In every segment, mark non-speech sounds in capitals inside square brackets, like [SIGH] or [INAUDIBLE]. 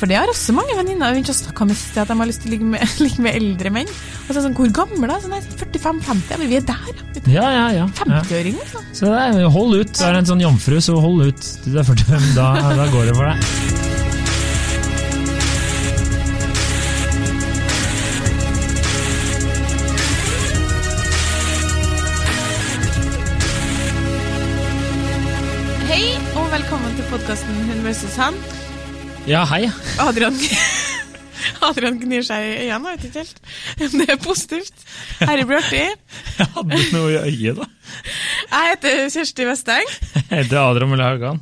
For det har også mange venninner begynt å snakke om i sted, at de har lyst til å ligge med, [LAUGHS] ligge med eldre menn. Og så er det sånn, Hvor gamle? Sånn, nei, 45-50? Men vi er der, ja. Ja, ja, ja. ja. 50-åring, altså. Så det er, hold ut. Du er en sånn jomfru, så hold ut til du er 45. Da, da går det for deg. Hei, og velkommen til podkasten Hun versus han. Ja, hei. Adrian [LAUGHS] Adrian gnir seg i øynene, jeg vet ikke helt [LAUGHS] det er positivt. Herre blir artig. Jeg hadde noe i øyet, da. Jeg heter Kjersti Vesteng, Jeg heter Adrian Mulle Haugan.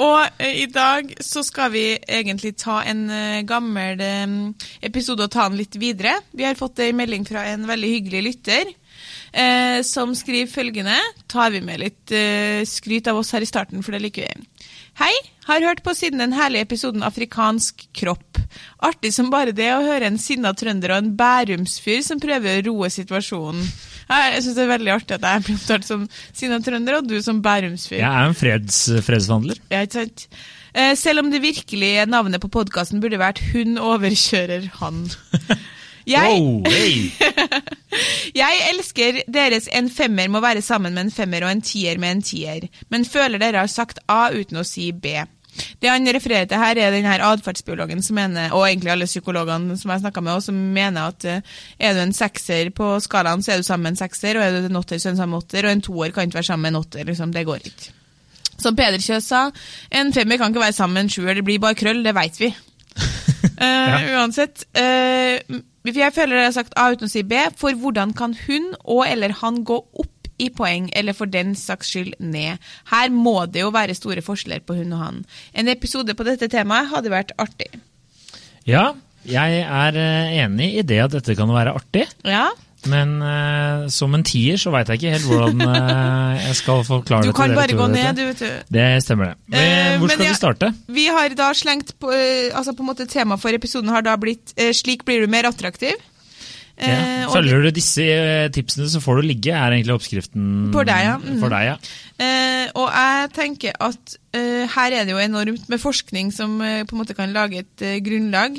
og eh, i dag så skal vi egentlig ta en eh, gammel eh, episode og ta den litt videre. Vi har fått en melding fra en veldig hyggelig lytter. Eh, som skriver følgende Tar vi med litt eh, skryt av oss her i starten, for det liker vi. Hei, har hørt på siden den herlige episoden Afrikansk kropp. Artig som bare det å høre en sinna trønder og en bærumsfyr som prøver å roe situasjonen. Jeg syns det er veldig artig at jeg blir omtalt som sinna trønder, og du som bærumsfyr. Jeg er en freds, fredsforhandler. Ja, ikke sant? Eh, selv om det virkelige navnet på podkasten burde vært Hun overkjører han. [LAUGHS] Jeg, Wow, hey. [LAUGHS] jeg elsker deres en femmer må være sammen med en femmer og en tier med en tier, men føler dere har sagt A uten å si B. Det han refererer til her, er den her atferdsbiologen som mener, og egentlig alle psykologene som jeg snakka med, som mener at eh, er du en sekser på skalaen, så er du sammen med en sekser, og er du en åtter, så er du sammen med en åtter, og en toer kan ikke være sammen med en åtter. Liksom, det går ikke. Som Peder Kjøs sa, en femmer kan ikke være sammen med en sjuer, det blir bare krøll, det veit vi. [LAUGHS] uh, Uansett. eh, jeg føler dere har sagt A uten å si B, for hvordan kan hun og eller han gå opp i poeng, eller for den saks skyld ned? Her må det jo være store forskjeller på hun og han. En episode på dette temaet hadde vært artig. Ja, jeg er eh, enig i det at dette kan være artig. Ja, Men uh, som en tier så veit jeg ikke helt hvordan uh, [LAUGHS] jeg skal forklare det til kan det, bare gå ned, du. du, vet du. Det stemmer det. Men, Eh, Hvor skal jeg- vi starte? Vi har da slengt på, altså på en måte Tema for episoden har da blitt 'Slik blir du mer attraktiv'. Ja. Følger du disse tipsene, så får du ligge, er egentlig oppskriften For deg, ja. Mm. For deg, ja. Eh, og jeg tenker at eh, her er det jo enormt med forskning som eh, på en måte kan lage et grunnlag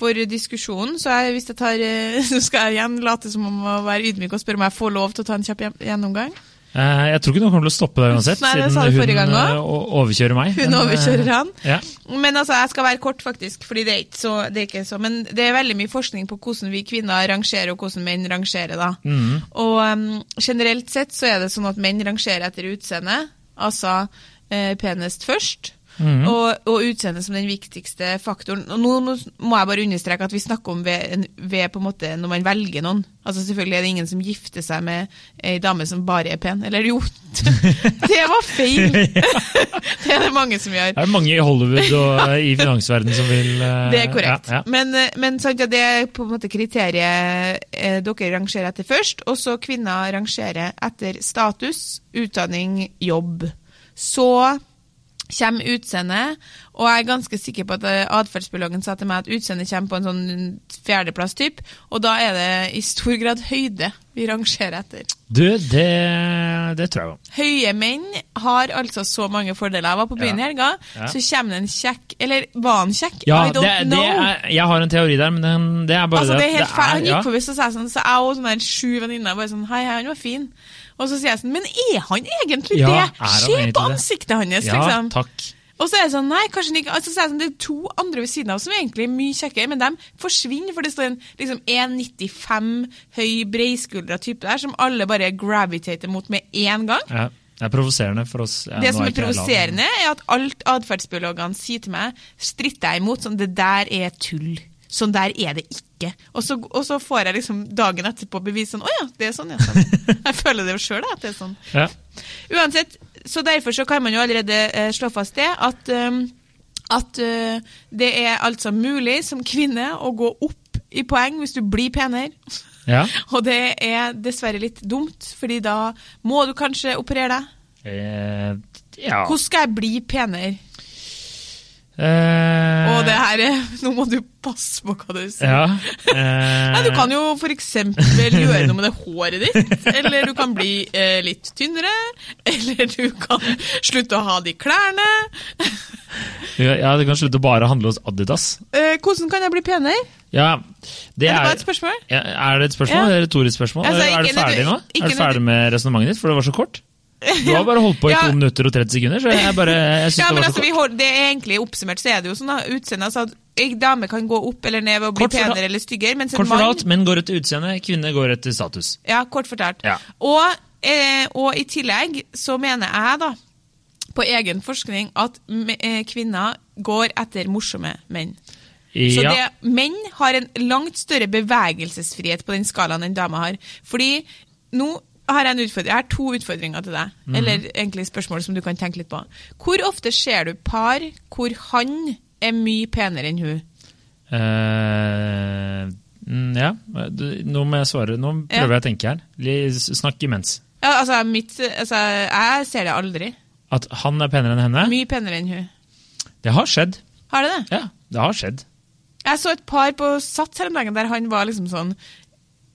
for diskusjonen. Så jeg, hvis jeg tar eh, [LAUGHS] Så skal jeg igjen late som om å være ydmyk og spørre om jeg får lov til å ta en kjapp gjennomgang. Eh, Jeg tror ikke noen kommer til å stoppe deg uansett, Nei, det siden hun gang eh, overkjører meg. Hun overkjører han. Ja. Men altså, jeg skal være kort, faktisk, fordi det er så, det er ikke så Men det er veldig mye forskning på hvordan vi kvinner rangerer, og hvordan menn rangerer. da. Mm. Og um, generelt sett så er det sånn at menn rangerer etter utseende, altså eh, penest først. Mhm. Og, og utseendet som den viktigste faktoren. Og nå, nå må jeg bare understreke at vi snakker om ved, ved på en måte når man velger noen. Altså Selvfølgelig er det ingen som gifter seg med ei dame som bare er pen. Eller jo, [LAUGHS] det var feil! [LAUGHS] [LAUGHS] det er det mange som gjør. Det er mange i Hollywood og eh, i finansverdenen som vil uh, Det er korrekt. Ja, ja. Men, eh, men sant, ja, det er på en måte kriteriet eh, dere rangerer etter først. Og så kvinner rangerer etter status, utdanning, jobb. Så kommer utseendet, og jeg er ganske sikker på at eh, atferdsbiologen sa til meg at utseendet kommer på en sånn fjerdeplass typ, og da er det i stor grad høyde vi rangerer etter. Du, det, det tror jeg òg. Høye menn har altså så mange fordeler. Jeg var på byen i Ja. helga, Ja. så kommer det en kjekk Eller var han kjekk? Ja, I don't det, det know. er, jeg har en teori der, men den, det er bare Altså, det er helt feil. Han gikk forbi, så sa sånn, så jeg og sånne sju venninner bare sånn Hei, hei, han var fin. Og så sier jeg sånn Men er han egentlig Ja, det? er han Se egentlig på det? ansiktet hans, Ja, liksom. takk. Og så er det sånn, nei, kanskje han ikke altså, så er det, sånn, det er to andre ved siden av som egentlig er mye kjekkere, men de forsvinner, for det står en liksom 1,95 høy, breiskuldra type der, som alle bare gravitater mot med én gang. Ja, det er provoserende for oss. Ja, det nå som er ikke jeg lav, provoserende, er at alt atferdsbiologene sier til meg, stritter jeg imot. Sånn, det der er tull. Sånn der er det ikke. Og så, og så får jeg liksom dagen etterpå bevis sånn Å ja, det er sånn, ja. Sånn. [LAUGHS] Jeg føler det jo sjøl, at det er sånn. Ja. Uansett, så derfor så kan man jo allerede eh, slå fast det, at, um, at uh, det er altså mulig som kvinne å gå opp i poeng hvis du blir penere. Ja. [LAUGHS] Og det er dessverre litt dumt, fordi da må du kanskje operere deg. Eh, ja. Hvordan skal jeg bli penere? Eh, Og det her er [LAUGHS] Nå må du passe på hva du sier. Ja. [LAUGHS] Nei, du eh, kan jo f.eks. gjøre noe med det håret ditt. Eller du kan bli eh, litt tynnere. Eller du kan slutte å ha de klærne. ja, Du kan slutte å bare handle hos Adidas. Eh, hvordan kan jeg bli penere? Ja, det Er det bare et spørsmål? ja, Er det et spørsmål? Ja. Det et retorisk spørsmål? Altså, er du ferdig nå? ikke Er du ferdig med resonnementet ditt, for det var så kort? [LAUGHS] Du har bare holdt på i Ja. 2 minutter og 30 sekunder, så jeg bare jeg synes Ja, det men var så altså, hold, det er egentlig Oppsummert så er det jo sånn da, utseende. Altså, en dame kan gå opp eller ned ved å bli penere eller styggere, mens en Kort fortalt, menn går etter utseende, kvinner går etter status. Ja, kort fortalt. Ja. Og, eh, og i tillegg så mener jeg, da, på egen forskning, at eh, kvinner går etter morsomme menn. Så Ja, det, menn har en langt større bevegelsesfrihet på den skalaen enn damer har. Fordi nå har jeg. Jeg har to utfordringer til deg. Mhm. Eller egentlig spørsmål som du kan tenke litt på. Hvor ofte ser du par hvor han er mye penere enn hun? Uh, mm, ja. Nå må jeg svare. Nå Ja. prøver jeg å tenke her. Snakk imens. Ja, altså, mitt, altså, jeg ser det aldri. At han er penere enn henne? Mye penere enn hun. Det har skjedd. Har det det? Ja, det har skjedd. Jeg så et par på Sats her om dagen der han var liksom sånn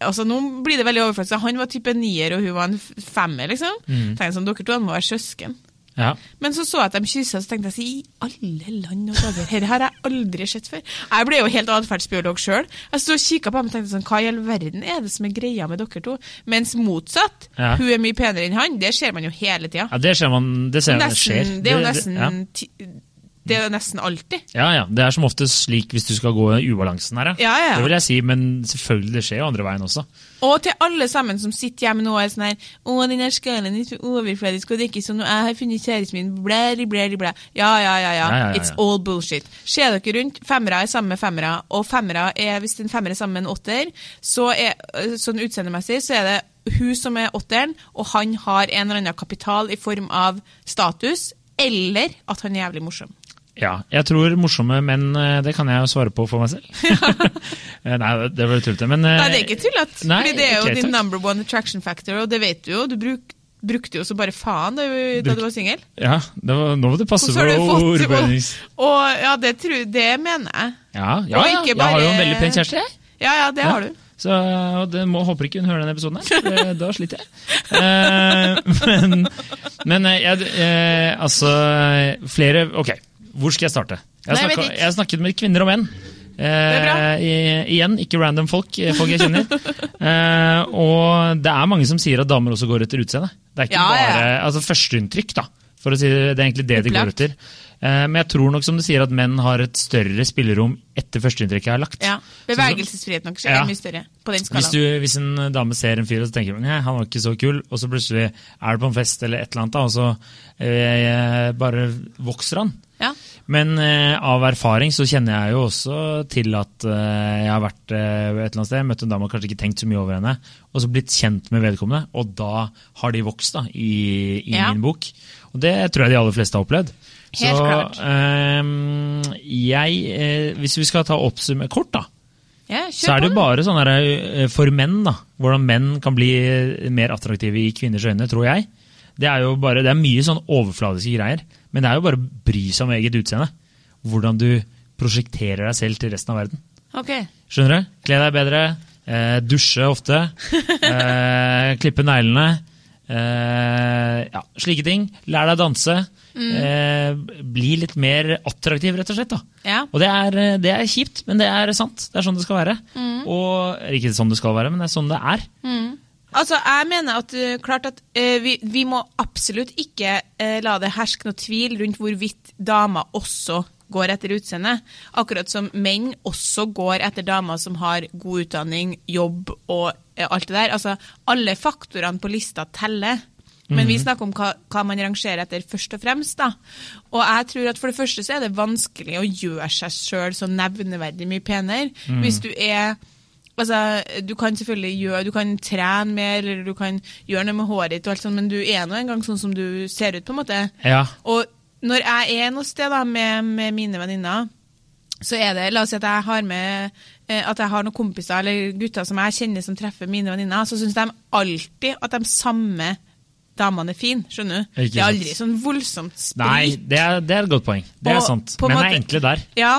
Altså Nå blir det veldig overfladisk. Han var type nier, og hun var en femmer, liksom. Mm. Tenkte sånn, Dere to må være søsken. Ja. Men så så jeg at de kyssa, så tenkte jeg i alle land og dager, dette har jeg aldri sett før. Jeg ble jo helt atferdsbiolog sjøl. Jeg stod og kikka på ham og tenkte sånn, hva i all verden er det som er greia med dere to? Mens motsatt, Ja. hun er mye penere enn han, det ser man jo hele tida. ja, det ser man. Det ser man det skjer. Nesten, det er jo Det- nesten Det er jo nesten alltid. Ja, ja. Det er som oftest slik hvis du skal gå ubalansen her, Ja, ja. ja. Det vil jeg si, men selvfølgelig, det skjer jo andre veien også. Og til alle sammen som sitter hjemme nå og er sånn her Å, den der skallen er så overfladisk, og det er ikke sånn, og jeg har funnet kjæresten min, blæ, blæ, blæ. Ja, ja, ja, ja. It's all bullshit. Ser dere rundt, femmere er sammen med femmere, og femmere er, hvis en femmer er sammen med en åtter, så er, sånn utseendemessig, så er det hun som er åtteren, og han har en eller annen kapital i form av status, eller at han er jævlig morsom. Ja, jeg tror morsomme menn, eh, det kan jeg jo svare på for meg selv. [LAUGHS] Eh, Nei, det var tullete, men eh, Nei, det er ikke tullete, fordi det er jo din takk. number one attraction factor, og det vet du jo. Du bruk, brukte jo så bare faen da, du var singel. Ja, det var, nå må du passe på ordbønnings... og, og ja, det, tror, det mener jeg. Ja, ja, ja, Bare, jeg har jo en veldig pen kjæreste, jeg. Ja, ja, det har du. Så det må, håper ikke hun hører denne episoden her, da sliter jeg. Eh, [LAUGHS] men men jeg, eh, altså Flere Ok, hvor skal jeg starte? Jeg har snakket, jeg har snakket med kvinner og menn. Eh, i, igjen, ikke random folk, eh, folk jeg kjenner. [LAUGHS] Eh, og det er mange som sier at damer også går etter utseende. Det er ikke Ja, ja. bare altså førsteinntrykk, da. For å si det, det er egentlig det de går etter. Eh, men jeg tror nok som du sier at menn har et større spillerom etter førsteinntrykket er lagt. Ja. Bevegelsesfriheten deres Ja. er mye større på den Hvis, skalaen. du, hvis en dame ser en fyr og så tenker «Nei, han var ikke så kul, og så plutselig er det på en fest eller et eller annet, da, og så eh, bare vokser han. Ja. Men eh, av erfaring så kjenner jeg jo også til at eh, jeg har vært eh, et eller annet sted, møtt en dame og kanskje ikke tenkt så mye over henne, og så blitt kjent med vedkommende, og da har de vokst da, i, i Ja. min bok. Og det tror jeg de aller fleste har opplevd. Helt så klart. eh, jeg, eh, hvis vi skal ta oppsummert kort da, Ja, så er det jo bare sånn her, eh, for menn, da. Hvordan menn kan bli eh, mer attraktive i kvinners øyne, tror jeg. Det er jo bare, det er mye sånn overfladiske greier. Men det er jo bare å bry seg om eget utseende. Hvordan du prosjekterer deg selv til resten av verden. Ok. Skjønner du? Kle deg bedre. Eh, dusje ofte. [LAUGHS] Eh, klippe neglene. Eh, ja, slike ting. Lær deg å danse. Eh, bli litt mer attraktiv, rett og slett. Ja. Og det er, eh, det er kjipt, men det er sant. Det er sånn det skal være. Og, ikke sånn det skal være, men det er sånn det er. Altså, jeg mener at uh, klart at uh, vi, vi må absolutt ikke uh, la det herske noe tvil rundt hvorvidt damer også går etter utseende. Akkurat som menn også går etter damer som har god utdanning, jobb og alt det der. Altså, alle faktorene på lista teller. Men vi snakker om hva, hva man rangerer etter først og fremst. da. Og jeg tror at For det første så er det vanskelig å gjøre seg sjøl så nevneverdig mye penere. Hvis du er Altså, Du kan selvfølgelig gjøre, du kan trene mer, eller du kan gjøre noe med håret ditt, og alt sånt, men du er nå engang sånn som du ser ut. på en måte. Ja. Og når jeg er noe sted da, med, med mine venninner, så er det La oss si at jeg har med eh, at jeg har noen kompiser eller gutter som jeg kjenner som treffer mine venninner, så syns de alltid at de samme damene er fine. skjønner du? Det er aldri sånn voldsomt sprit. Nei, det er, det er et godt poeng. Det er sant. Men en Menn er enkle der. Ja,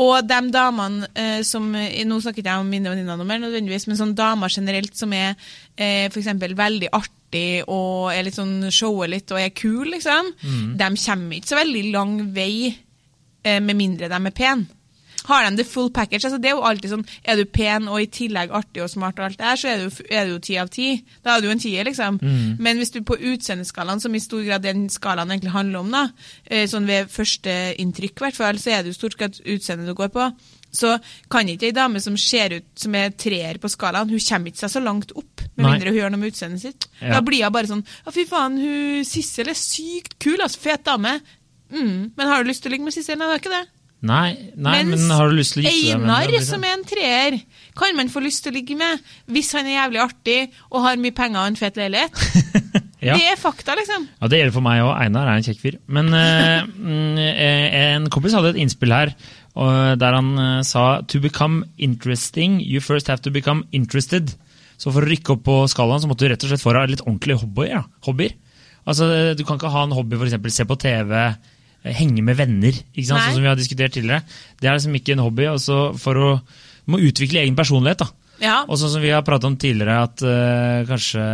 og de damene eh, som eh, Nå snakker jeg om mine venninner mer, nødvendigvis, men sånne damer generelt som er eh, eksempel veldig artig og er litt sånn shower litt og er kul, liksom, Mm. de kommer ikke så veldig lang vei eh, med mindre de er pene. Har de the full package? altså Det er jo alltid sånn Er du pen og i tillegg artig og smart, og alt det her, så er du, er du jo ti av ti. Da er du en tier, liksom. Mm. Men hvis du på utseendeskalaen, som i stor grad den skalaen egentlig handler om, da, eh, sånn ved første inntrykk, i hvert fall, så er det jo stort sett utseendet du går på. Så kan ikke ei dame som ser ut som er treer på skalaen, hun kommer ikke seg så langt opp, med Nei. mindre hun gjør noe med utseendet sitt. Ja. Da blir hun bare sånn Å, fy faen, hun Sissel er sykt kul, altså. Fet dame. Mm, men har du lyst til å ligge med Sissel? Nei, det er ikke det. Nei, nei Mens men har du lyst til å gifte deg med Einar, liksom? som er en treer, kan man få lyst til å ligge med hvis han er jævlig artig og har mye penger og en fet leilighet. [LAUGHS] Ja. Det er fakta, liksom. Ja, Det gjelder for meg òg. Einar er en kjekk fyr. Men [LAUGHS] eh, mm, eh, en kompis hadde et innspill her og der han eh, sa To become interesting, you first have to become interested. Så for å rykke opp på skalaen så måtte du rett og slett få deg litt ordentlige hobbyer. Ja. hobbyer. Altså, eh, Du kan ikke ha en hobby for eksempel, se på TV, eh, henge med venner, ikke sant? Sånn som vi har diskutert tidligere. Det er liksom ikke en hobby. Altså, for å må utvikle egen personlighet. da. Ja. Og sånn som vi har pratet om tidligere, at uh, kanskje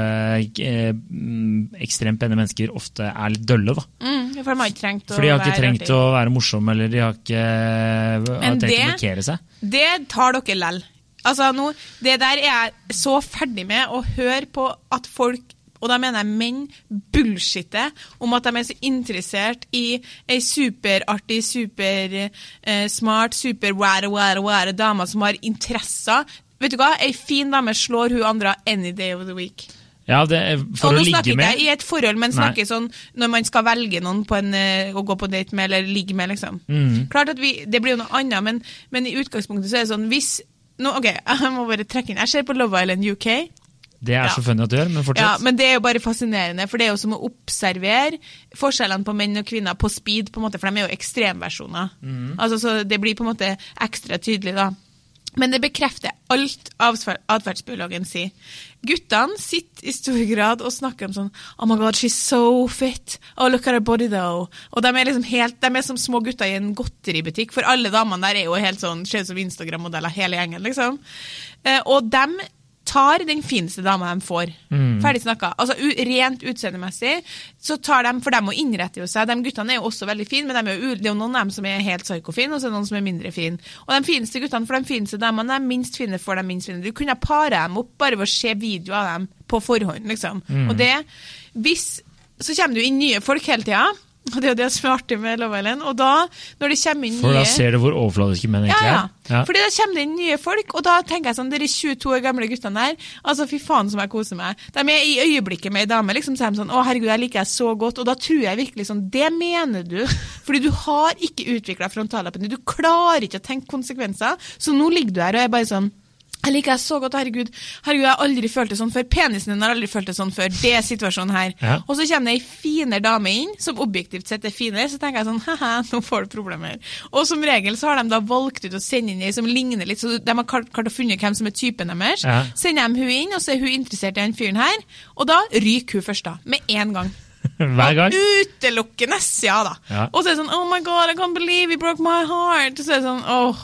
eh, mm, ekstremt pene mennesker ofte er litt dølle. da. Mm, for de har ikke trengt å de har ikke trengt å være morsomme, eller de har ikke har tenkt trengt å det- markere seg. Det tar dere lell. Altså, nå, det der er jeg så ferdig med å høre på at folk og da mener jeg menn bullshitter om at de er så interessert i ei superartig, supersmart, super wære, wære, wære dame som har interesser. Vet du hva? Ei fin dame slår hun andre any day of the week. Ja, det, er For og å nå snakker ligge ikke med jeg i et forhold, men Nei. snakker sånn når man skal velge noen på en, eh, å gå på date med eller ligge med, liksom. Mm. Klart at vi, Det blir jo noe annet, men, men i utgangspunktet så er det sånn hvis nå, Ok, [LAUGHS] jeg må bare trekke inn. Jeg ser på Love Island UK. Det er Ja. så funny at du gjør, men Ja, men det er jo bare fascinerende, for det er jo som å observere forskjellene på menn og kvinner på speed, på en måte, for de er jo ekstremversjoner. Mm. Altså, så det blir på en måte ekstra tydelig, da. Men det bekrefter alt atferdsbiologen sier. Guttene sitter i stor grad og snakker om sånn Oh my God, she's so fit. Oh, look at her body, though. Og de er liksom helt, de er som små gutter i en godteributikk, for alle damene der er jo helt sånn, ser ut som Instagram-modeller, hele gjengen, liksom. Eh, og de tar den fineste dama de får. Ferdig snakka. Altså, rent utseendemessig så tar de, for de må innrette jo seg. De guttene er jo også veldig fine, men de er jo, det er jo noen av dem som er helt psykofine, og så er det noen som er mindre fine. Og de fineste guttene for de fineste damene, de minst fine for de minst fine. Du kunne pare dem opp bare ved å se video av dem på forhånd, liksom. Og det, hvis, så kommer det jo inn nye folk hele tida. Og det er jo det som er artig med Love Island. Og da, når det kommer inn For da ser du hvor overfladiske menn ja, egentlig ja. er. Ja. Fordi da kommer det inn nye folk, og da tenker jeg sånn, dere 22 år gamle guttene der, altså fy faen som jeg koser meg. De er i øyeblikket med ei dame, liksom, så er de sånn, å herregud, jeg liker deg så godt, og da tror jeg virkelig sånn, det mener du, fordi du har ikke utviklet frontallappen din, du klarer ikke å tenke konsekvenser, så nå ligger du her og er bare sånn, jeg liker deg så godt, herregud. Herregud, jeg har aldri følt det sånn før. Penisen din har aldri følt det sånn før. Det er situasjonen her. Ja. Og så kommer det ei finere dame inn, som objektivt sett er finere, så tenker jeg sånn, haha, nå får du problemer. Og som regel så har de da valgt ut å sende inn ei som ligner litt, så de har klart, å funnet hvem som er typen deres. Ja. Sender de hun inn, og så er hun interessert i den fyren her, og da ryker hun først da, med en gang. [LAUGHS] Hver gang. Utelukkende, ja da. Ja. Og så er det sånn, oh my god, I can't believe you broke my heart. Og så er det sånn, åh,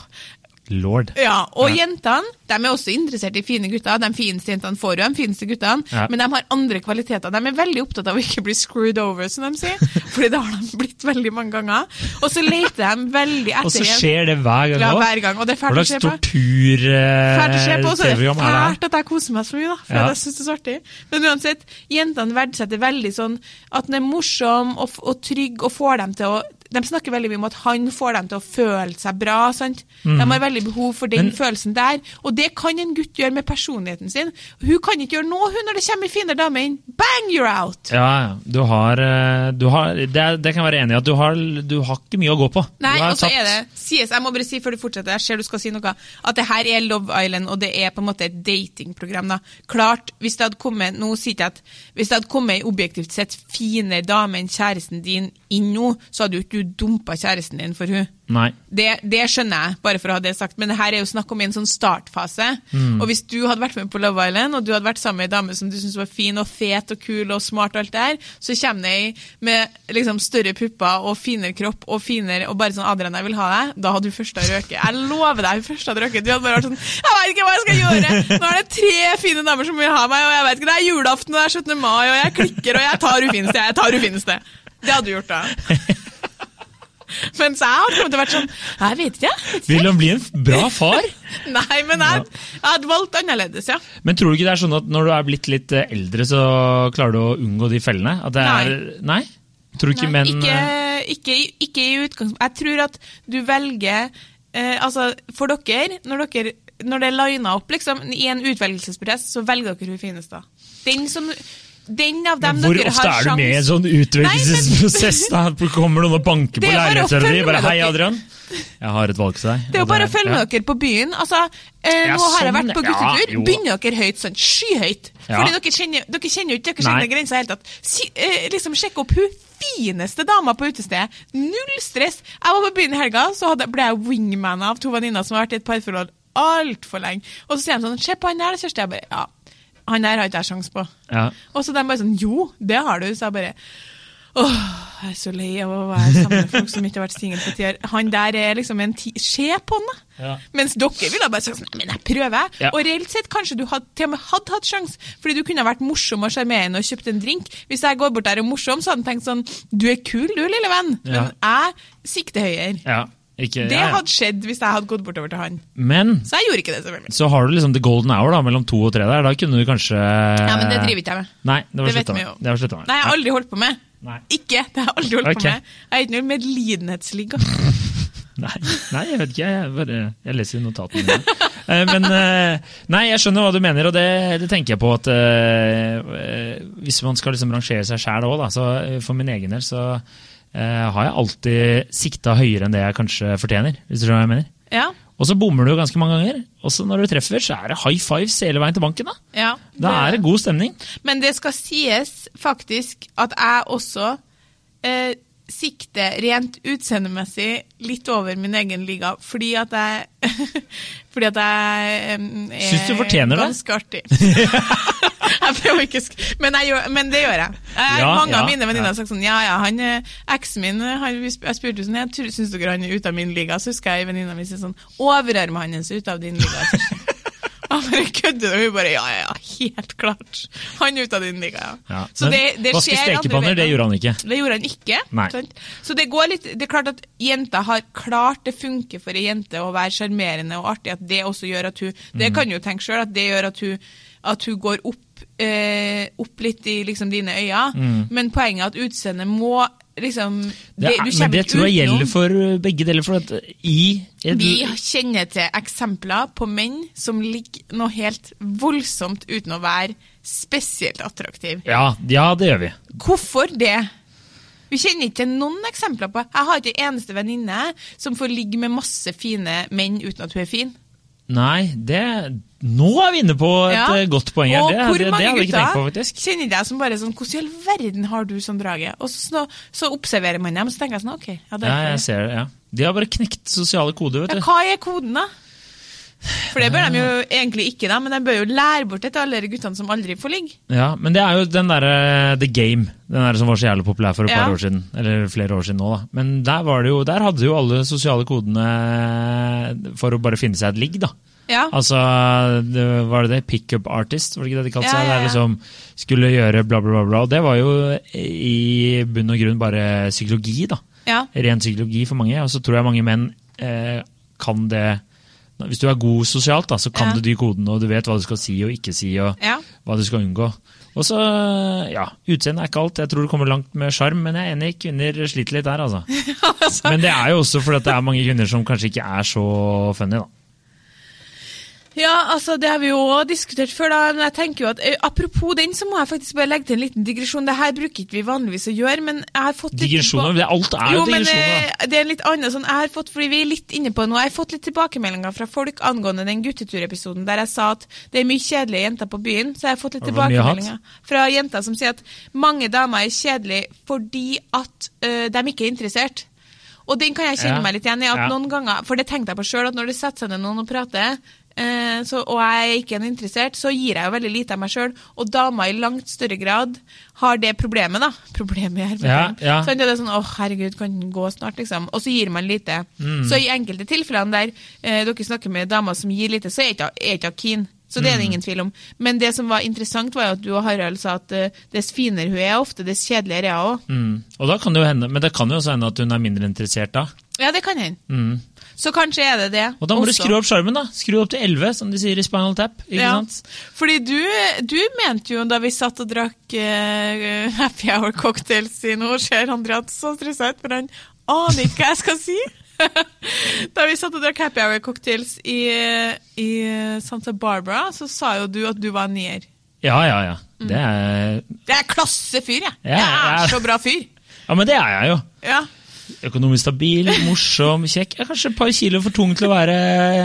Lord. ja, og Ja. jentene de er også interessert i fine gutter. De fineste jentene får jo de fineste guttene, Ja. men de har andre kvaliteter. De er veldig opptatt av å ikke bli screwed over, som de sier. [LAUGHS] Fordi det har de blitt veldig mange ganger. Og så leter de veldig etter Og så skjer det hver gang ja, hver gang. Og det er fælt å se på. tortur-TV-program Fælt å se på, og så er det fælt at jeg koser meg så mye, da. For Ja. jeg synes det er så artig. Men uansett, jentene verdsetter veldig sånn at den er morsom og, og trygg og får dem til å De snakker veldig mye om at han får dem til å føle seg bra. sant? De har veldig behov for den Mm. Men- følelsen der. Og det kan en gutt gjøre med personligheten sin. Hun kan ikke gjøre noe hun når det kommer en finere dame inn. Bang, you're out! Ja. Du har, eh, du har det, det kan jeg være enig i. at Du har, du har ikke mye å gå på. Nei, og så er det sies, Jeg må bare si før du fortsetter, jeg ser du skal si noe, at det her er Love Island, og det er på en måte et datingprogram. da. Klart, hvis det hadde kommet nå sier jeg at hvis det hadde kommet ei objektivt sett finere dame enn kjæresten din inn nå, så hadde jo ikke du dumpa kjæresten din for hun. Nei. Det, det skjønner jeg, bare for å ha det sagt, men det her er jo snakk om en sånn startfase. Mm. Og hvis du hadde vært med på Love Island, og du hadde vært sammen med ei dame som du syntes var fin og fet og kul og smart, og alt det her, så kommer det ei med liksom større pupper og finere kropp og finere og bare sånn Adrian, jeg vil ha deg, da hadde hun først ha røket. Jeg lover deg, hun først hadde røket. Du hadde bare vært sånn Jeg vet ikke hva jeg skal gjøre! Nå er det tre fine damer som vil ha meg, og jeg vet ikke, det er julaften, og det er 17. mai, og jeg klikker, og jeg tar hun fineste, jeg tar hun fineste. Det hadde du gjort da. [LAUGHS] [LAUGHS] Mens jeg har kommet til å vært sånn Jeg vet ikke, vet ikke. [LAUGHS] Vil han bli en bra far? [LAUGHS] Nei, men jeg, jeg hadde valgt annerledes, ja. Men tror du ikke det er sånn at når du er blitt litt eh, eldre, så klarer du å unngå de fellene? Er, nei. Tror du ikke Nei, menn ikke, eh, ikke, ikke i utgangspunktet. Jeg tror at du velger eh, Altså, for dere, når dere når det er lina opp liksom, i en utvelgelsespress, så velger dere hun fineste. Den som den av dem men Hvor ofte er du med i en sånn utvelgelsesprosess? da? Kommer noen og banker på leilighetsdøra di? Bare 'hei. Adrian'. Jeg har et valg til deg. Det er jo bare å følge med dere på byen. Altså, eh, Ja, nå har jeg sånn, vært på ja, guttetur. Ja, Begynner dere høyt, sånn skyhøyt. Ja. Fordi dere kjenner, dere kjenner jo ikke dere kjenner i grensa helt. tatt. si, eh, liksom Sjekk opp hun fineste dama på utestedet. Null stress. Jeg var på byen i helga, så hadde, ble jeg wingman av to venninner som har vært i et parforhold altfor lenge. Og så sier de sånn Se på han der, Kjersti. Jeg bare Ja, han der har ikke jeg sjans på. Ja. Og så de bare sånn Jo, det har du. Så jeg bare Åh, jeg er så lei av å være sammen med folk som ikke har vært single på ti år. Han der er liksom en ti... Se på han, da! Ja. Mens dere ville bare sagt sånn Nei, men jeg prøver. Ja. Og reelt sett kanskje du hadde, til og med hadde hatt sjans, fordi du kunne vært morsom og sjarmerende og kjøpt en drink. Hvis jeg går bort der og er morsom, så hadde han tenkt sånn Du er kul, du, lille venn. Men jeg sikter høyere. Ja, ikke, Det hadde skjedd hvis jeg hadde gått bortover til han. Men Så jeg gjorde ikke det, selvfølgelig. så har du liksom the golden hour da, mellom to og tre der. Da kunne du kanskje Ja, men det driver ikke jeg med. Nei, det var slutta med. jo. Det var med. Nei, jeg har aldri holdt på med. Nei. Ikke! Det har jeg aldri holdt okay. på med. Jeg er ikke noe medlidenhetsligg. [LAUGHS] Nei, nei, jeg vet ikke. Jeg, bare, jeg leser i notatene mine. Eh, Men eh, Nei, jeg skjønner hva du mener, og det, det tenker jeg på at eh, Hvis man skal liksom rangere seg sjæl òg, så for min egen del, så har jeg alltid sikta høyere enn det jeg kanskje fortjener. Hvis du skjønner hva jeg mener. Ja. Og så bommer du ganske mange ganger. Og så når du treffer, så er det high fives hele veien til banken. Da, ja da er det god stemning. Men det skal sies faktisk at jeg også eh, sikter rent utseendemessig litt over min egen liga, fordi at jeg [LAUGHS] Fordi at jeg eh, er Syns du fortjener det? ganske artig. [LAUGHS] men, jeg men det gjør jeg. jeg Ja, mange av mine venninner ja. har sagt sånn Ja, ja, han eh, eksen min han, Jeg spurte sånn Jeg syns dere han er ute av min liga? Så husker jeg venninna mi si sånn Overarmen hans er ute av din liga. Han [LAUGHS] bare kødder, og hun bare ja, ja, ja, helt klart. Han er ute av din liga, ja. Ja. Så det, det vaske stekepanner, det gjorde han ikke. Det gjorde han ikke. Nei. Så det går litt, det er klart at jenta har klart det funker for ei jente å være sjarmerende og artig, at det også gjør at hun Det Mm. kan jo tenke sjøl, at det gjør at hun, at hun går opp, eh, opp litt i liksom dine øyne. Men poenget er at utseendet må liksom det, Det men det tror jeg gjelder for begge deler. For at i et, Vi kjenner til eksempler på menn som ligger noe helt voldsomt uten å være spesielt attraktiv. ja, ja, det gjør vi. Hvorfor det? Vi kjenner ikke til noen eksempler på Jeg har ikke en eneste venninne som får ligge med masse fine menn uten at hun er fin. Nei, det Nå er vi inne på et Ja. eh, godt poeng her. Og Det, hvor det, det mange jeg ikke tenkt på, faktisk. kjenner jeg som bare sånn Hvordan i all verden har du sånn draget? Og så, så observerer man dem, og så tenker jeg sånn OK. Ja, det Ja, er jeg ser det, ja. De har bare knekt sosiale koder, vet du. Ja, hva er koden, da? For det bør de jo egentlig ikke, da, men de bør jo lære bort det til alle de guttene som aldri får ligge. Ja, Men det er jo den derre The Game, den der som var så jævlig populær for et Ja. par år siden. Eller flere år siden nå, da. Men der, var det jo, der hadde jo alle sosiale kodene for å bare finne seg et ligg, da. Ja. Altså, det, var det det? Pickup artist, var det ikke det de kalte Ja, seg? ja, ja. Der liksom skulle gjøre bla, bla, bla, bla. Og det var jo i bunn og grunn bare psykologi, da. ja. Ren psykologi for mange. Og så tror jeg mange menn eh, kan det Hvis du er god sosialt, da, så kan du de kodene, og du vet hva du skal si og ikke si, og hva du skal unngå. Og så, ja, Utseendet er ikke alt. Jeg tror du kommer langt med sjarm, men jeg er enig, kvinner sliter litt der, altså. [LAUGHS] altså, Men det er jo også fordi det er mange kvinner som kanskje ikke er så funny, da. Ja, altså det har vi jo diskutert før, da. Men jeg tenker jo at eh, apropos den, så må jeg faktisk bare legge til en liten digresjon. Det her bruker ikke vi vanligvis å gjøre, men jeg har fått Digresjoner, det, alt er jo, jo, men digresjoner. da. eh, det er en litt annen sånn, jeg har fått, fordi vi er litt inne på det nå, jeg har fått litt tilbakemeldinger fra folk angående den gutteturepisoden der jeg sa at det er mye kjedelige jenter på byen, så jeg har fått litt tilbakemeldinger fra jenter som sier at mange damer er kjedelige fordi at øh, de ikke er interessert. og den kan jeg kjenne Ja. meg litt igjen i. at Ja. noen ganger, For det tenkte jeg på sjøl, at når det setter seg ned noen og prater, så, og jeg er ikke en interessert, så gir jeg jo veldig lite av meg sjøl. Og damer i langt større grad har det problemet, da. [LAUGHS] Problemet hermetegn. Ja, ja. Sånn, det er sånn, åh, herregud, kan den gå snart, liksom. Og så gir man lite. Mm. Så i enkelte tilfellene der eh, dere snakker med damer som gir lite, så er ikke hun keen. Så det er Mm. det ingen tvil om. Men det som var interessant, var jo at du og Harald sa at uh, dess finere hun er ofte, dess kjedeligere er hun òg. Mm. Og da kan det jo hende, Men det kan jo også hende at hun er mindre interessert da. Ja, det kan hende. Mm. Så kanskje er det det. Og da må du skru opp sjarmen, da. Skru opp til 11, som de sier i Spinal Tap. ikke Ja. sant? Fordi du, du mente jo da vi satt og drakk uh, happy hour cocktails i Nå ser Andreas så stressa ut, for han aner ikke hva jeg skal si. [LAUGHS] da vi satt og drakk happy hour cocktails i, i Santa Barbara, så sa jo du at du var en nier. Ja, ja, ja. Det er, Det er klassefyr, jeg. Ja, jeg er ja. så bra fyr. ja, men det er jeg jo. Ja. Økonomisk stabil, morsom, kjekk. Er kanskje et par kilo for tung til å være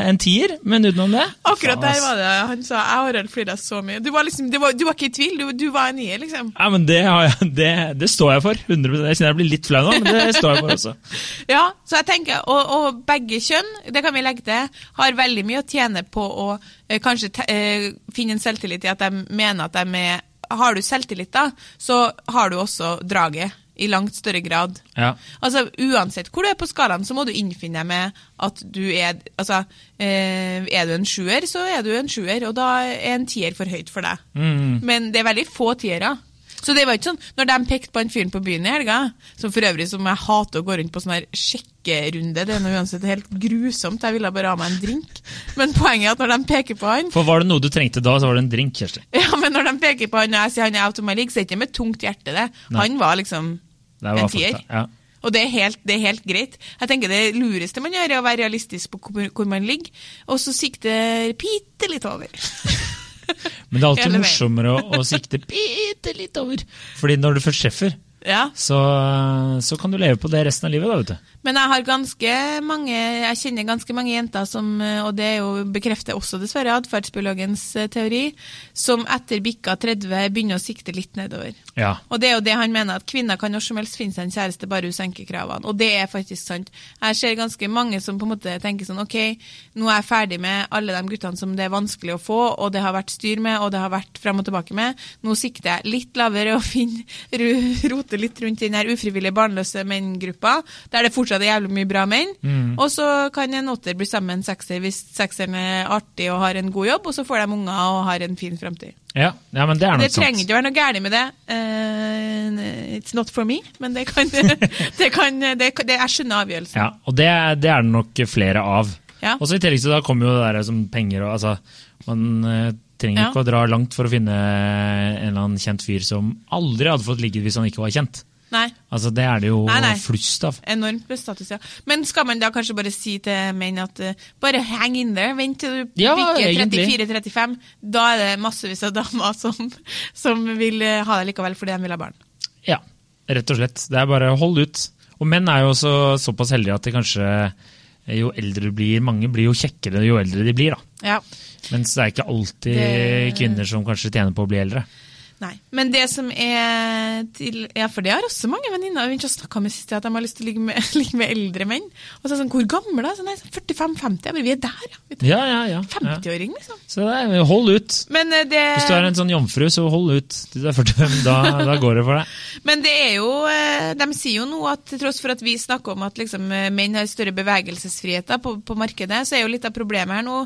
en tier, men utenom det Akkurat der var det han sa. Jeg og Harald flira så mye. Du var, liksom, du, var, du var ikke i tvil, du, du var en nier, liksom. Ja, men det, har jeg, [LAUGHS] det, det står jeg for. 100%. Jeg kjenner jeg blir litt flau nå, men det står jeg for også. [LAUGHS] Ja, så jeg tenker, og, og begge kjønn, det kan vi legge til, har veldig mye å tjene på å eh, kanskje te, eh, finne en selvtillit i at de mener at de er Har du selvtillit, da, så har du også draget i langt større grad. Ja. Altså, Uansett hvor du er på skalaen, så må du innfinne deg med at du er Altså, eh, er du en sjuer, så er du en sjuer, og da er en tier for høyt for deg. Mm. Men det er veldig få tiere. Så det var ikke sånn, når de pekte på han fyren på byen i helga, som for øvrig som jeg hater å gå rundt på sånn her sjekkerunde, det er noe uansett helt grusomt, jeg ville bare ha meg en drink. Men poenget er at når de peker på han, For var det noe du trengte da, så var det en drink, Kjersti. ja, men når de peker på han og jeg sier han er out of my league, så er det ikke med tungt hjerte det. Nei. Han var liksom en tier. Ja. Og det er, helt, det er helt greit. Jeg tenker Det lureste man gjør, er å være realistisk på hvor, hvor man ligger, og så sikte bitte litt over. [LAUGHS] Men det er alltid morsommere å, å sikte bitte litt over. Fordi når du først treffer, Ja. så, så kan du leve på det resten av livet. da, vet du. Men jeg har ganske mange Jeg kjenner ganske mange jenter som, eh, og det er jo bekrefter også dessverre atferdsbiologens eh, teori, som etter bikka 30 begynner å sikte litt nedover. Ja. Og det er jo det han mener, at kvinner kan når som helst finne seg en kjæreste, bare hun senker kravene. Og det er faktisk sant. Jeg ser ganske mange som på en måte tenker sånn OK, nå er jeg ferdig med alle de guttene som det er vanskelig å få, og det har vært styr med, og det har vært frem og tilbake med. Nå sikter jeg litt lavere og [LAUGHS] finner, ru- litt rundt i den her ufrivillig barnløse menn-gruppa, der det fortsatt er jævlig mye bra menn. Og så kan en åtter bli sammen med en sekser hvis sekseren er artig og har en god jobb, og så får de unger og har en fin framtid. Ja, ja, men det er Det trenger ikke å være noe galt med det. Uh, it's not for me, men det kan, [LAUGHS] det kan det, det, Jeg skjønner avgjørelsen. Ja, og det, det er det nok flere av. Ja. Og så I tillegg så da kommer jo det der som penger og altså, Man eh, trenger Ja. ikke å dra langt for å finne en eller annen kjent fyr som aldri hadde fått ligget hvis han ikke var kjent. Nei, Altså Det er det jo Nei, nei. flust av. enormt med status, ja. Men skal man da kanskje bare si til menn at uh, bare hang in there, vent til du Ja, bikker 34-35. Da er det massevis av damer som, som vil eh, ha deg likevel fordi de vil ha barn. Ja, rett og slett. Det er bare hold ut. Og menn er jo også såpass heldige at de kanskje jo eldre du blir Mange blir jo kjekkere jo eldre de blir, da. Ja. Mens det er ikke alltid Det- kvinner som kanskje tjener på å bli eldre. Nei. Men det som er til Ja, for det har også mange venninner vi har snakka med sist, at de har lyst til å ligge med, [LAUGHS] ligge med eldre menn. Og så er det sånn, Hvor gamle, da? Sånn, nei, 45-50. Jeg bare, Vi er der, ja. Er Ja, ja, ja. ja. 50-åring, liksom. Så det er, hold ut. Men eh, det Hvis du er en sånn jomfru, så hold ut til du er 45. Da, da går det for deg. [LAUGHS] Men det er jo eh, De sier jo nå at til tross for at vi snakker om at liksom, eh, menn har større bevegelsesfrihet på, på markedet, så er jo litt av problemet her nå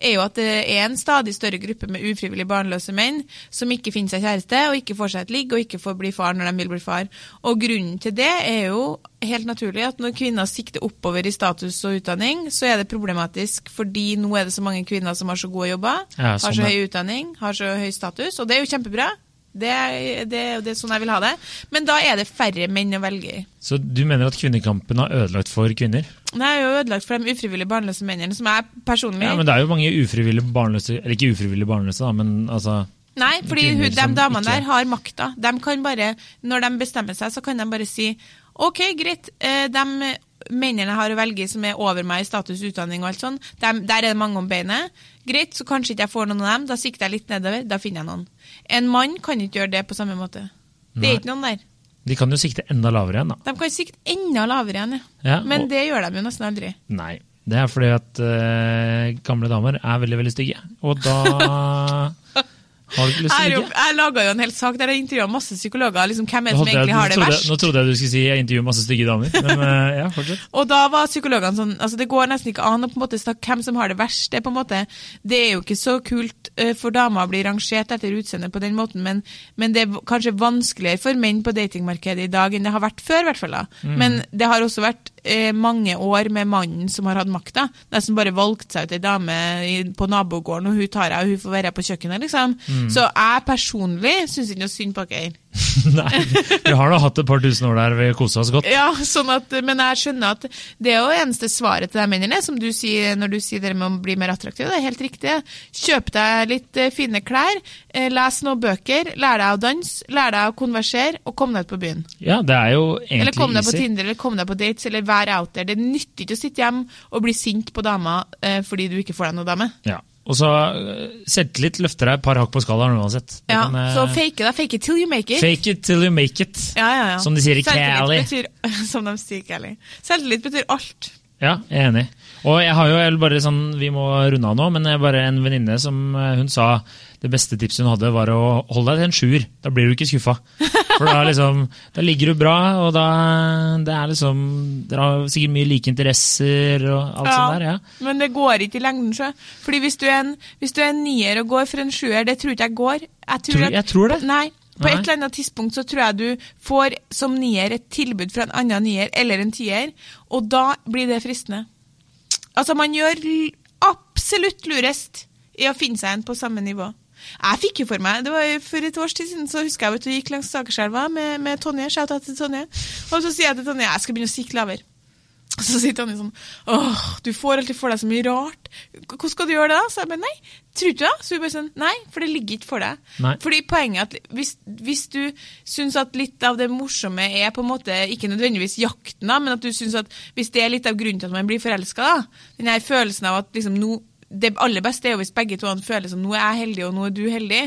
er jo at det er en stadig større gruppe med ufrivillig barnløse menn som ikke finner seg kjæreste, og ikke får seg et ligg, og ikke får bli far når de vil bli far. Og grunnen til det er jo helt naturlig at når kvinner sikter oppover i status og utdanning, så er det problematisk fordi nå er det så mange kvinner som har så gode jobber, Ja, har sånn så er. høy utdanning, har så høy status, og det er jo kjempebra. Det er, det, er- det er sånn jeg vil ha det. Men da er det færre menn å velge i. Så du mener at kvinnekampen har ødelagt for kvinner? Det er jo ødelagt for de ufrivillig barnløse mennene, som jeg personlig Ja, men det er jo mange ufrivillig barnløse Eller ikke ufrivillig barnløse, da, men altså Nei, fordi hun, de damene der har makta. De kan bare, når de bestemmer seg, så kan de bare si OK, greit, eh, de mennene jeg har å velge som er over meg i status, utdanning og alt sånn, de, der er det mange om beinet. Greit, så kanskje ikke jeg får noen av dem. Da sikter jeg litt nedover, da finner jeg noen. En mann kan ikke gjøre det på samme måte. Det Nei. er ikke noen der. De kan jo sikte enda lavere igjen, da. De kan sikte enda lavere igjen, ja. Ja, Men og- det gjør de jo nesten aldri. Nei. Det er fordi at uh, gamle damer er veldig, veldig stygge. Og da [LAUGHS] har du ikke lyst Jeg, til å ligge. jeg laga jo en hel sak der jeg intervjua masse psykologer. Liksom, hvem er det som jeg- egentlig har det verst? Nå trodde jeg du skulle si jeg intervjuer masse stygge damer. Men eh, [LAUGHS] ja, fortsett. Og da var psykologene sånn altså Det går nesten ikke an å på en måte snakke hvem som har det verst. Det på en måte Det er jo ikke så kult eh, for damer å bli rangert etter utseende på den måten, men, men det er kanskje vanskeligere for menn på datingmarkedet i dag enn det har vært før, i hvert fall. Mm. Men det har også vært eh, mange år med mannen som har hatt makta. Nesten som bare valgt seg ut ei dame i, på nabogården, og hun tar jeg, og hun får være på kjøkkenet, liksom. Mm. Så jeg personlig syns ikke noe synd på dere. [LAUGHS] Nei, vi har da hatt et par tusen år der vi kosa oss godt. Ja, sånn at, men jeg skjønner at det er jo eneste svaret til de mennene, som du sier når du sier det med å bli mer attraktiv. Det er helt riktig. Kjøp deg litt eh, fine klær, eh, les noen bøker, lær deg å danse, lær deg å konversere, og kom deg ut på byen. Ja, det er jo egentlig Eller kom deg på easy. Tinder, eller kom deg på dates, eller vær out there. Det nytter ikke å sitte hjemme og bli sint på dama eh, fordi du ikke får deg noe dame. Ja. Og så eh, selvtillit løfter deg et par hakk på skalaen uansett. Det Ja, kan, eh, så fake det. Fake it till you make it. Fake it till you make it. Ja, ja, ja. Som de sier i Cali. Betyr, [LAUGHS] som de sier i Cali. Selvtillit betyr alt. Ja, jeg er enig. Og jeg har jo jeg bare sånn, Vi må runde av nå, men bare en venninne som eh, hun sa det beste tipset hun hadde, var å holde deg til en sjuer. Da blir du ikke skuffa. For da, liksom, da ligger du bra, og da det er liksom Dere har sikkert mye like interesser og alt sånt der. ja. Men det går ikke i lengden, sjø. Fordi hvis du er en, hvis du er en nier og går for en sjuer, det tror ikke jeg går. Jeg tror, jeg tror det. Nei. På Nei. et eller annet tidspunkt så tror jeg du får som nier et tilbud fra en annen nier eller en tier, og da blir det fristende. Altså, man gjør absolutt lurest i å finne seg en på samme nivå. Jeg fikk jo for meg, det var For et års tid siden så husker jeg at du gikk langs Akerselva med, med Tonje. Shout out til Tonje. Og så sier jeg til Tonje jeg skal begynne å sikte lavere. Så sier han sånn Åh, du får alltid for deg så mye rart. Hvordan skal du gjøre det, da? Så jeg bare nei. Tror du det? Så hun bare sånn Nei, for det ligger ikke for deg. Nei. Fordi poenget er at hvis, hvis du syns at litt av det morsomme er på en måte ikke nødvendigvis jakten, da, men at du syns at hvis det er litt av grunnen til at man blir forelska, den her følelsen av at liksom nå Det aller beste er jo hvis begge to føler som nå er jeg heldig, og nå er du heldig.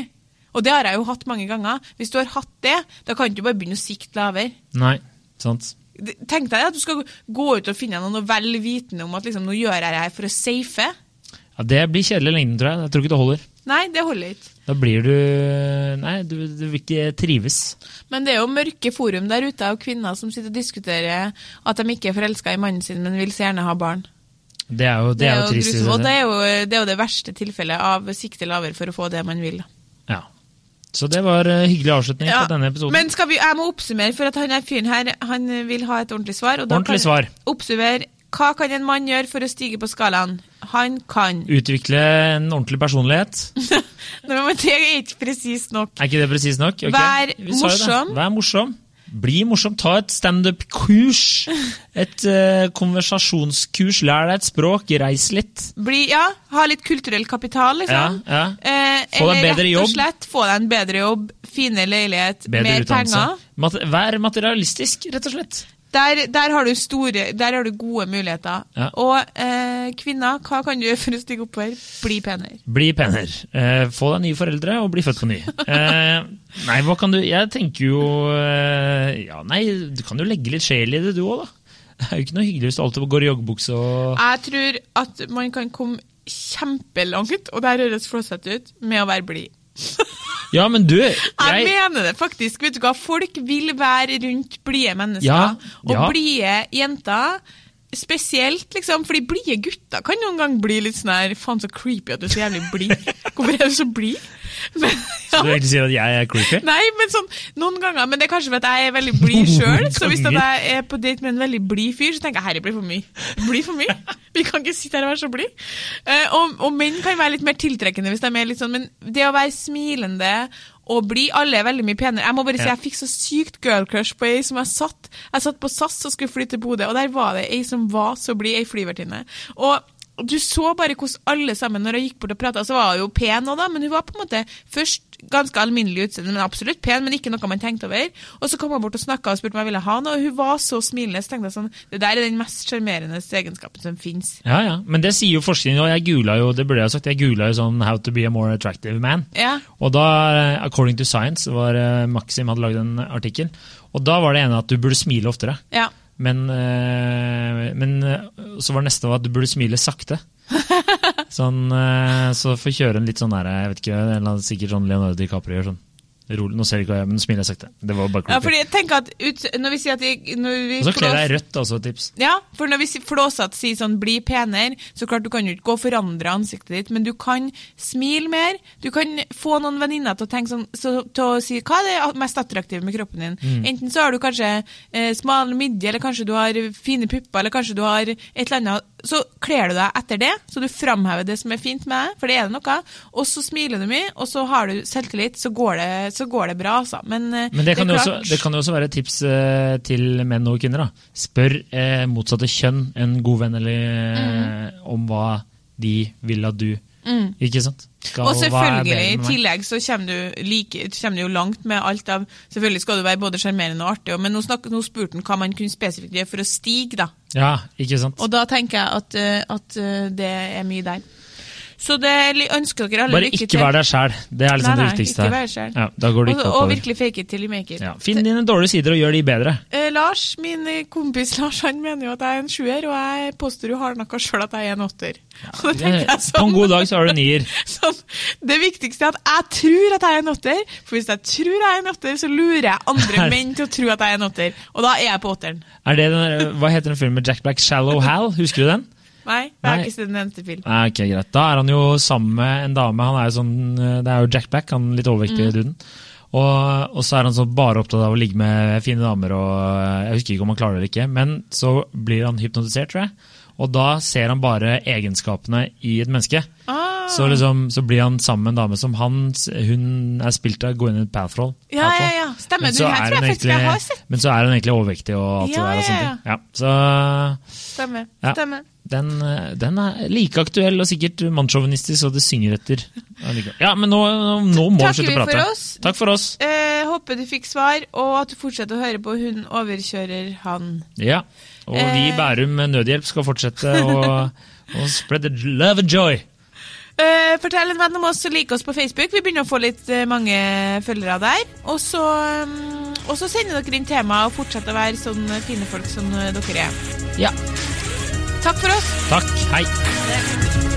Og det har jeg jo hatt mange ganger. Hvis du har hatt det, da kan du bare begynne å sikte lavere. Nei, sant. Det- Tenk deg at du skal gå ut og finne noe vel vitende om at liksom, nå gjør jeg det her for å safe. Ja, Det blir kjedelig i lengden, tror jeg. Jeg tror ikke det holder. Nei, det holder ikke. Da blir du Nei, du, du vil ikke trives. Men det er jo mørke forum der ute av kvinner som sitter og diskuterer at de ikke er forelska i mannen sin, men vil så gjerne ha barn. Det er jo, det er jo trist. Og det er, jo, det er jo det verste tilfellet av sikte lavere for å få det man vil. Så det var en hyggelig avslutning Ja, på denne episoden. Men vi, jeg må oppsummere, for at han er fyren her han vil ha et ordentlig svar. Og da Ordentlig kan- svar. Oppsummer. Hva kan en mann gjøre for å stige på skalaen? Han kan Utvikle en ordentlig personlighet. [LAUGHS] Nei, men Det er ikke presist nok. Er ikke det presist nok? Okay. Vær morsom. Vær morsom. Bli morsom. Ta et standup-kurs. Et uh, konversasjonskurs. Lær deg et språk. Reis litt. Bli, ja, ha litt kulturell kapital, liksom. Ja, ja. Eh, Få deg en bedre rett jobb. og slett få deg en bedre jobb, fine leilighet, Bedre mer utdannelse. penger. Vær materialistisk, rett og slett. Der, der, har du store, der har du gode muligheter. Ja. Og eh, kvinner, hva kan du gjøre for å stige oppover? Bli penere. Bli penere. Eh, få deg nye foreldre og bli født på ny. Eh, nei, hva kan du Jeg tenker jo eh, Ja, nei, du kan jo legge litt sjel i det, du òg, da. Det er jo ikke noe hyggelig hvis du alltid går i joggebukse og Jeg tror at man kan komme kjempelangt, og det her høres flåsete ut, med å være blid. Ja, men du [LAUGHS] Jeg jeg, mener det faktisk. vet du hva? Folk vil være rundt blide mennesker. Ja, Og ja. blide jenter spesielt, liksom. Fordi blide gutter kan noen gang bli litt sånn her Faen, så creepy at du er så jævlig blid. Hvorfor er du så blid? [LAUGHS] Men, Så du egentlig sier at jeg er creepy? Nei, men sånn noen ganger. Men det er kanskje fordi jeg er veldig blid sjøl. Så hvis jeg er på date med en veldig blid fyr, så tenker jeg herre blir for mye. Blir for mye. Vi kan ikke sitte her og være så blid. Eh, og, og menn kan være litt mer tiltrekkende hvis de er litt sånn, men det å være smilende og blid Alle er veldig mye penere. Jeg må bare si jeg fikk så sykt girl crush på ei som jeg satt Jeg satt på SAS og skulle fly til Bodø, og der var det ei som var så blid, ei flyvertinne. Og Du så bare hvordan alle sammen, når hun gikk bort og prata, så var hun jo pen òg, da, men hun var på en måte først ganske alminnelig utseende, men absolutt pen, men ikke noe man tenkte over. Og så kom hun bort og snakka og spurte om jeg ville ha noe, og hun var så smilende. Så tenkte jeg sånn, det der er den mest sjarmerende egenskapen som fins. Ja, ja. Men det sier jo forskningen, og jeg googla jo det burde jeg sagt, jeg googla jo sånn 'How to be a more attractive man'. Ja. Og da, eh, according to science, var eh, Maxim hadde lagd en artikkel, og da var det ene at du burde smile oftere. ja. Men, eh, men eh, så var det neste at du burde smile sakte. [LAUGHS] sånn, eh, så får kjøre en litt sånn der, jeg vet ikke, en eller sikkert sånn Leonardo DiCaprio gjør sånn. Rolig, nå ser jeg ikke hva jeg gjør, men smiler sakte. Det var bare ja, klokt. fordi jeg tenker at ut, når vi sier at vi, når vi og så kler jeg rødt, altså, tips. Ja, for når vi flåsete sier sånn 'bli penere', så klart du kan jo ikke gå og forandre ansiktet ditt, men du kan smile mer. Du kan få noen venninner til å tenke sånn, så, til å si hva er det mest attraktive med kroppen din. Mm. Enten så har du kanskje eh, smal midje, eller kanskje du har fine pupper, eller kanskje du har et eller annet. Så kler du deg etter det, så du framhever det som er fint med deg, for det er det noe. Og så smiler du mye, og så har du selvtillit, så går det, så går det bra, altså. Men, eh, Men det kan, jo også, det kan jo også være et tips eh, til menn og kvinner. da. Spør eh, motsatte kjønn, en god venn, eller mm. om hva de vil at du Ikke sant? Skal, Mm. Og selvfølgelig, i tillegg så kommer du, like, kommer du jo langt med alt av Selvfølgelig skal du være både sjarmerende og artig, men nå, snak, nå spurte han hva man kunne spesifikt gjøre for å stige, da. Ja, ikke sant? Og da tenker jeg at, eh, at eh, det er mye der. Så det ønsker dere alle Bare lykke ikke til. vær deg sjæl. Det er liksom Nei, nei, det viktigste. ikke her. selv. Ja, da går det ikke og og virkelig fake it till you make it. Ja, Finn dine dårlige sider og gjør de bedre. Eh, Lars, min eh, kompis [LAUGHS] Lars, han mener jo at jeg er en sjuer, og jeg påstår jo hardnakka sjøl at jeg er en åtter. Ja, det, jeg På en sånn- god dag så har du nier. [LAUGHS] Sånn, det viktigste er at jeg tror at jeg er en åtter, for hvis jeg tror jeg er en åtter, så lurer jeg andre menn til å tro at jeg er en åtter, og da er jeg på åtteren. Er det den, hva heter den filmen med Jack Black? 'Shallow Hal'? Husker du den? Nei, jeg har Nei. ikke sett en eneste film. Nei, ok, greit. Da er han jo sammen med en dame. Han er jo sånn, eh, Det er jo Jack Black, han litt overvektige duden. Og, og så er han sånn bare opptatt av å ligge med fine damer, og eh, jeg husker ikke om han klarer det eller ikke. Men så blir han hypnotisert, tror jeg. Og da ser han bare egenskapene i et menneske. Ah, Så, liksom, så blir han sammen med en dame som han, hun er spilt av går inn i et pathroll. ja, ja, ja, stemmer. Men Du, så, her er hun egentlig, men så er hun egentlig overvektig og alt Ja, det der. Og sånne ja, ting. Ja, så Stemmer. Ja. stemmer. Den, eh, den er like aktuell og sikkert mannssjåvinistisk, og det synger etter. Ja, men nå, nå må vi slutte å prate. oss. Takk for oss. Eh, håper du fikk svar, og at du fortsetter å høre på Hun overkjører han. Ja. Og vi i Eh. Bærum Nødhjelp skal fortsette å å spread the love and joy. Eh, fortell en venn om oss og like oss på Facebook. Vi begynner å få litt eh, mange følgere der. Og så, mm, og så sender dere inn tema og fortsetter å være sånne fine folk som eh, dere er. Ja. Takk for oss. Takk. Hei.